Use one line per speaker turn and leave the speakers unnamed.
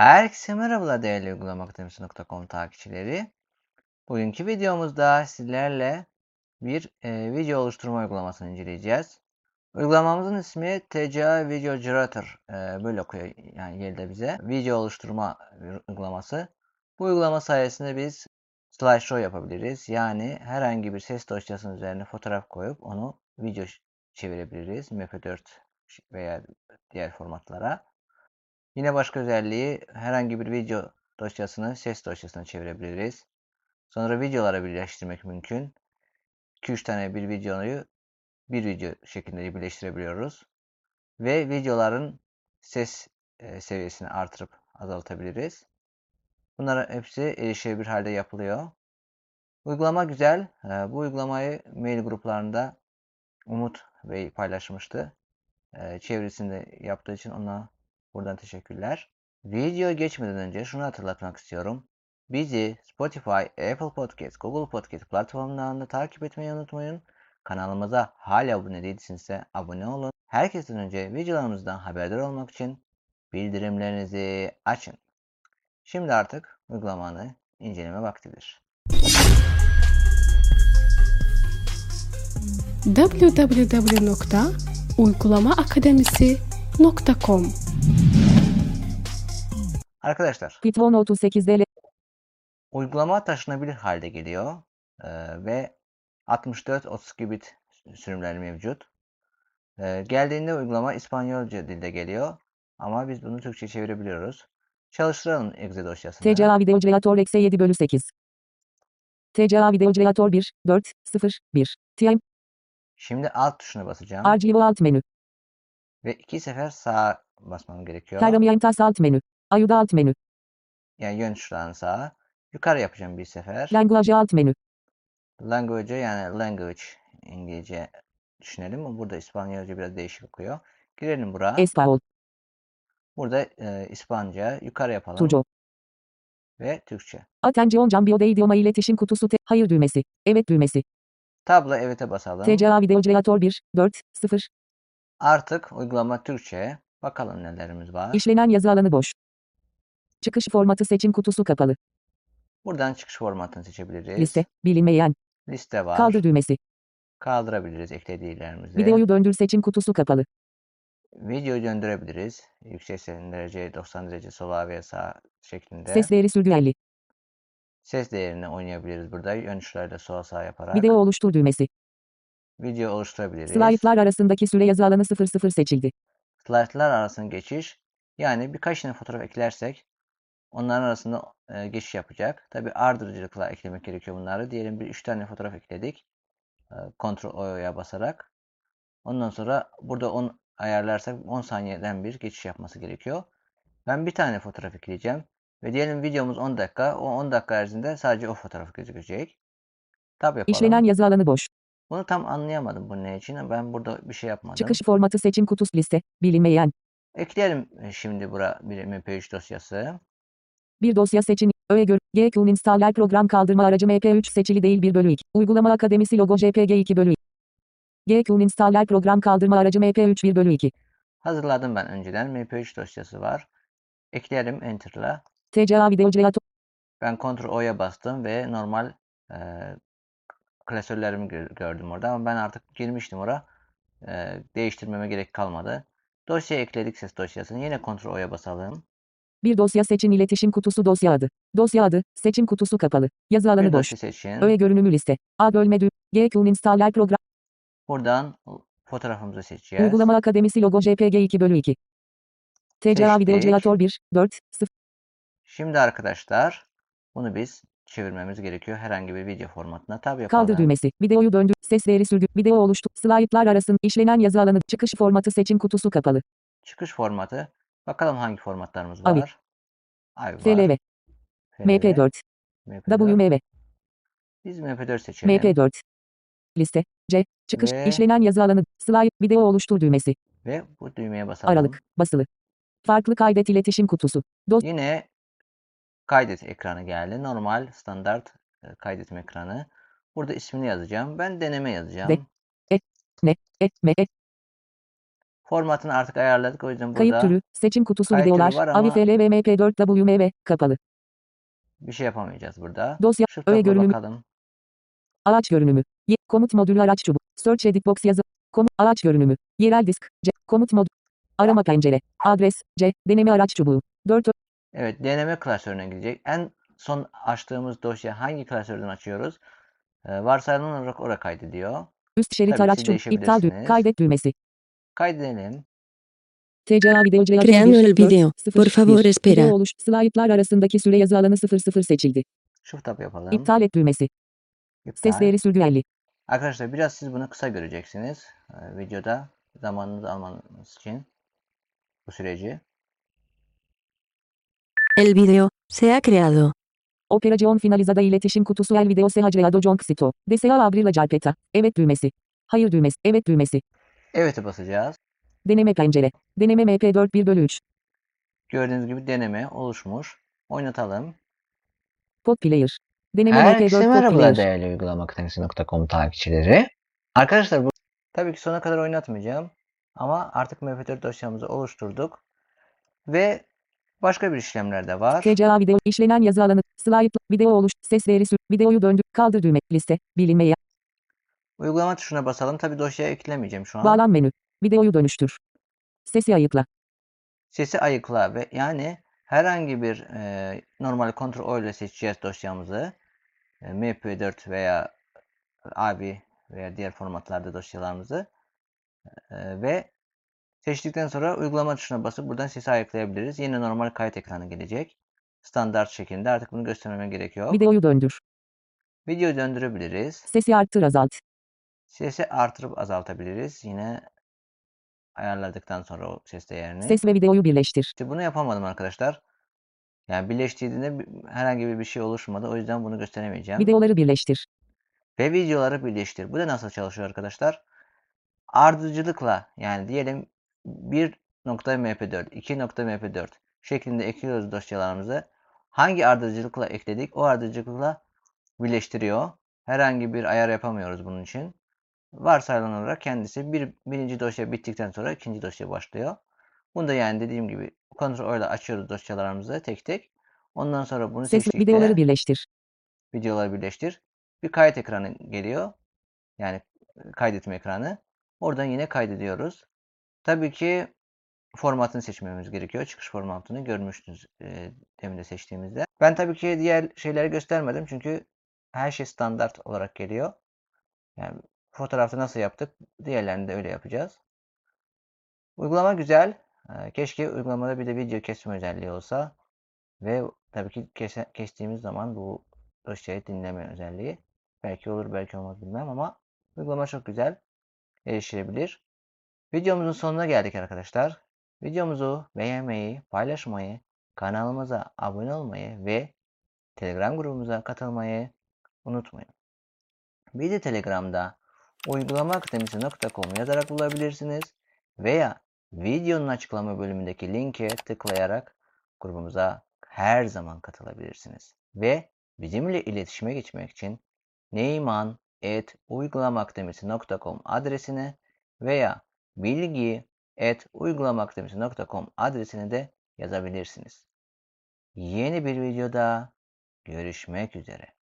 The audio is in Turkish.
Herkese merhabalar değerli uygulama akademisi.com takipçileri. Bugünkü videomuzda sizlerle bir e, video oluşturma uygulamasını inceleyeceğiz. Uygulamamızın ismi TCA Video Generator e, böyle okuyor yani geldi bize. Video oluşturma uygulaması. Bu uygulama sayesinde biz slideshow yapabiliriz. Yani herhangi bir ses dosyasının üzerine fotoğraf koyup onu video çevirebiliriz. MP4 veya diğer formatlara. Yine başka özelliği herhangi bir video dosyasını ses dosyasına çevirebiliriz. Sonra videolara birleştirmek mümkün. 2-3 tane bir videoyu bir video şeklinde birleştirebiliyoruz. Ve videoların ses e, seviyesini artırıp azaltabiliriz. Bunlar hepsi erişilebilir halde yapılıyor. Uygulama güzel. E, bu uygulamayı mail gruplarında Umut Bey paylaşmıştı. E, çevresinde yaptığı için ona Buradan teşekkürler. Video geçmeden önce şunu hatırlatmak istiyorum. Bizi Spotify, Apple Podcast, Google Podcast platformlarında takip etmeyi unutmayın. Kanalımıza hala abone değilsinizse abone olun. Herkesten önce videolarımızdan haberdar olmak için bildirimlerinizi açın. Şimdi artık uygulamanı inceleme vaktidir.
www.uygulamaakademisi.com
Arkadaşlar
Python 38'de
uygulama taşınabilir halde geliyor ee, ve 64-32 bit sürümleri mevcut. Ee, geldiğinde uygulama İspanyolca dilde geliyor ama biz bunu Türkçe çevirebiliyoruz. Çalıştıralım exe dosyasını.
TCA Video Generator eksi 7 bölü 8. TCA Video Generator 1, 4, 0, 1. TM,
Şimdi alt tuşuna basacağım
Archivo alt menü.
ve iki sefer sağa basmam gerekiyor.
Herramientas alt menü. Ayuda alt menü.
Yani yön tuşlarını sağa. Yukarı yapacağım bir sefer.
Language alt menü.
Language yani language İngilizce düşünelim burada İspanyolca biraz değişik okuyor. Girelim buraya.
Espaol.
Burada e, İspanyolca yukarı yapalım
Turco.
ve Türkçe.
Attention Cambio de idioma iletişim kutusu te- hayır düğmesi. Evet düğmesi.
Tablo evet'e basalım.
TCA Video Generator 1, 4, 0.
Artık uygulama Türkçe. Bakalım nelerimiz var.
İşlenen yazı alanı boş. Çıkış formatı seçim kutusu kapalı.
Buradan çıkış formatını seçebiliriz.
Liste. Bilinmeyen.
Liste var.
Kaldır düğmesi.
Kaldırabiliriz eklediğlerimizi.
Videoyu döndür seçim kutusu kapalı.
Videoyu döndürebiliriz. Yüksek sesin derece 90 derece sola veya sağ şeklinde.
Ses değeri 50.
Ses değerini oynayabiliriz burada. Yön tuşlarıyla sola sağ yaparak.
Video oluştur düğmesi.
Video oluşturabiliriz.
Slaytlar arasındaki süre yazı alanı 00 seçildi.
Slaytlar arasında geçiş. Yani birkaç tane fotoğraf eklersek onların arasında e, geçiş yapacak. Tabi ardırıcılıkla eklemek gerekiyor bunları. Diyelim bir 3 tane fotoğraf ekledik. E, Ctrl O'ya basarak. Ondan sonra burada 10 ayarlarsak 10 saniyeden bir geçiş yapması gerekiyor. Ben bir tane fotoğraf ekleyeceğim. Ve diyelim videomuz 10 dakika. O 10 dakika arasında sadece o fotoğraf gözükecek. Tab yapalım.
İşlenen yazı alanı boş.
Bunu tam anlayamadım bu ne için. Ben burada bir şey yapmadım.
Çıkış formatı seçim kutusu liste. Bilinmeyen.
Ekleyelim e, şimdi bura bir MP3 dosyası.
Bir dosya seçin. Öğe gör. GQ installer program kaldırma aracı MP3 seçili değil 1 bölü 2. Uygulama akademisi logo JPG 2 bölü 2. GQ installer program kaldırma aracı MP3 1 bölü 2.
Hazırladım ben önceden. MP3 dosyası var. Ekleyelim Enter'la.
TCA Video Generator.
Ben Ctrl O'ya bastım ve normal e, klasörlerimi gö- gördüm orada ama ben artık girmiştim oraya. E, değiştirmeme gerek kalmadı. Dosya ekledik ses dosyasını. Yine Ctrl O'ya basalım.
Bir dosya seçin iletişim kutusu dosya adı. Dosya adı. Seçim kutusu kapalı. Yazı alanı
Bir
boş.
seçin.
Öğe görünümü liste. A bölme düğüm. GQ installer program.
Buradan fotoğrafımızı seçeceğiz.
Uygulama akademisi logo JPG 2 bölü 2. TCA Video. Generator 1, 4, 0.
Şimdi arkadaşlar bunu biz çevirmemiz gerekiyor herhangi bir video formatına. Tabi yapalım.
Kaldır düğmesi. Videoyu döndür. Ses değeri sürgü. Video oluştu. Slaytlar arasında işlenen yazı alanı. Çıkış formatı seçim kutusu kapalı.
Çıkış formatı. Bakalım hangi formatlarımız var.
AVI.
AVI var.
FLV.
FLV,
MP4.
MP4.
WMV.
Biz MP4 seçelim.
MP4. Liste. C. Çıkış.
Ve-
işlenen yazı alanı. Slide. Video oluştur düğmesi.
Ve bu düğmeye basalım.
Aralık. Basılı. Farklı kaydet iletişim kutusu. Dos.
Yine kaydet ekranı geldi. Normal standart e, kaydetme ekranı. Burada ismini yazacağım. Ben deneme yazacağım.
De- Ne. Et. Me. Et.
Formatını artık ayarladık. O yüzden
Kayıt
burada
türü, seçim kutusu
kayıt türü
videolar,
var ama-
AVI FL ve MP4 WMV, kapalı.
bir şey yapamayacağız burada.
Dosya,
Şu
öğe görünümü,
bakalım.
araç görünümü, Ye- komut modülü araç çubuğu, search edit box yazı, komut, araç görünümü, yerel disk, C, komut mod, arama pencere, adres, C, deneme araç çubuğu, 4
Evet, deneme klasörüne gidecek. En son açtığımız dosya hangi klasörden açıyoruz? Ee, varsayılan olarak oraya kaydediyor.
üst şerit
Tabii
araç çubuğu, iptal
değişebilirsiniz.
kaydet düğmesi,
Kaydedelim.
TCA video
Creando
1,
el
4,
video.
0,
Por favor,
1.
espera.
Video oluş, slaytlar arasındaki süre yazı alanı 00 seçildi.
Shift tab yapalım.
İptal et düğmesi,
İptal.
ses değeri sürgü
Arkadaşlar biraz siz bunu kısa göreceksiniz. Ee, videoda zamanınızı almanız için bu süreci.
El video se ha creado.
Operación finalizada iletişim kutusu el video se ha creado John Xito. Desea abrir la carpeta. Evet düğmesi. Hayır düğmesi. Evet düğmesi.
Evet'e basacağız.
Deneme pencere. Deneme MP4 1 bölü 3.
Gördüğünüz gibi deneme oluşmuş. Oynatalım.
Pod player. Deneme
Herkese
MP4 pod
merhabalar değerli uygulamaakademisi.com takipçileri. Arkadaşlar bu tabii ki sona kadar oynatmayacağım. Ama artık mp4 dosyamızı oluşturduk. Ve başka bir işlemler de var.
TCA video işlenen yazı alanı. Slide video oluş. Ses sür. Videoyu döndür. Kaldır düğme. Liste. Bilinmeye.
Uygulama tuşuna basalım. Tabii dosyaya eklemeyeceğim şu an.
Bağlan menü. Videoyu dönüştür. Sesi ayıkla.
Sesi ayıkla ve yani herhangi bir e, normal Ctrl O ile seçeceğiz dosyamızı. E, MP4 veya AVI veya diğer formatlarda dosyalarımızı. E, ve seçtikten sonra uygulama tuşuna basıp buradan sesi ayıklayabiliriz. Yine normal kayıt ekranı gelecek. Standart şekilde artık bunu göstermeme gerek yok.
Videoyu döndür.
Video döndürebiliriz.
Sesi arttır azalt.
Sesi artırıp azaltabiliriz. Yine ayarladıktan sonra o ses değerini.
Ses ve videoyu birleştir.
İşte bunu yapamadım arkadaşlar. Yani birleştirdiğinde bir- herhangi bir şey oluşmadı. O yüzden bunu gösteremeyeceğim.
Videoları birleştir.
Ve videoları birleştir. Bu da nasıl çalışıyor arkadaşlar? Ardıcılıkla yani diyelim 1.mp4, 2.mp4 şeklinde ekliyoruz dosyalarımızı. Hangi ardıcılıkla ekledik? O ardıcılıkla birleştiriyor. Herhangi bir ayar yapamıyoruz bunun için. Varsayılan olarak kendisi bir, birinci dosya bittikten sonra ikinci dosya başlıyor. Bunu da yani dediğim gibi Ctrl ile açıyoruz dosyalarımızı tek tek. Ondan sonra bunu
Ses ve
seçtikte
videoları birleştir.
videoları birleştir. Bir kayıt ekranı geliyor. Yani kaydetme ekranı. Oradan yine kaydediyoruz. Tabii ki formatını seçmemiz gerekiyor. Çıkış formatını görmüştünüz e, demin de seçtiğimizde. Ben tabii ki diğer şeyleri göstermedim çünkü her şey standart olarak geliyor. Yani fotoğrafta nasıl yaptık diğerlerini de öyle yapacağız. Uygulama güzel. Ee, Keşke uygulamada bir de video kesme özelliği olsa. Ve tabii ki kestiğimiz zaman bu dosyayı dinleme özelliği. Belki olur belki olmaz bilmem ama uygulama çok güzel. Erişilebilir. Videomuzun sonuna geldik arkadaşlar. Videomuzu beğenmeyi, paylaşmayı, kanalımıza abone olmayı ve Telegram grubumuza katılmayı unutmayın. Bir de Telegram'da uygulamaakademisi.com yazarak bulabilirsiniz veya videonun açıklama bölümündeki linke tıklayarak grubumuza her zaman katılabilirsiniz. Ve bizimle iletişime geçmek için neyman.uygulamaakademisi.com adresine veya bilgi.uygulamaakademisi.com adresine de yazabilirsiniz. Yeni bir videoda görüşmek üzere.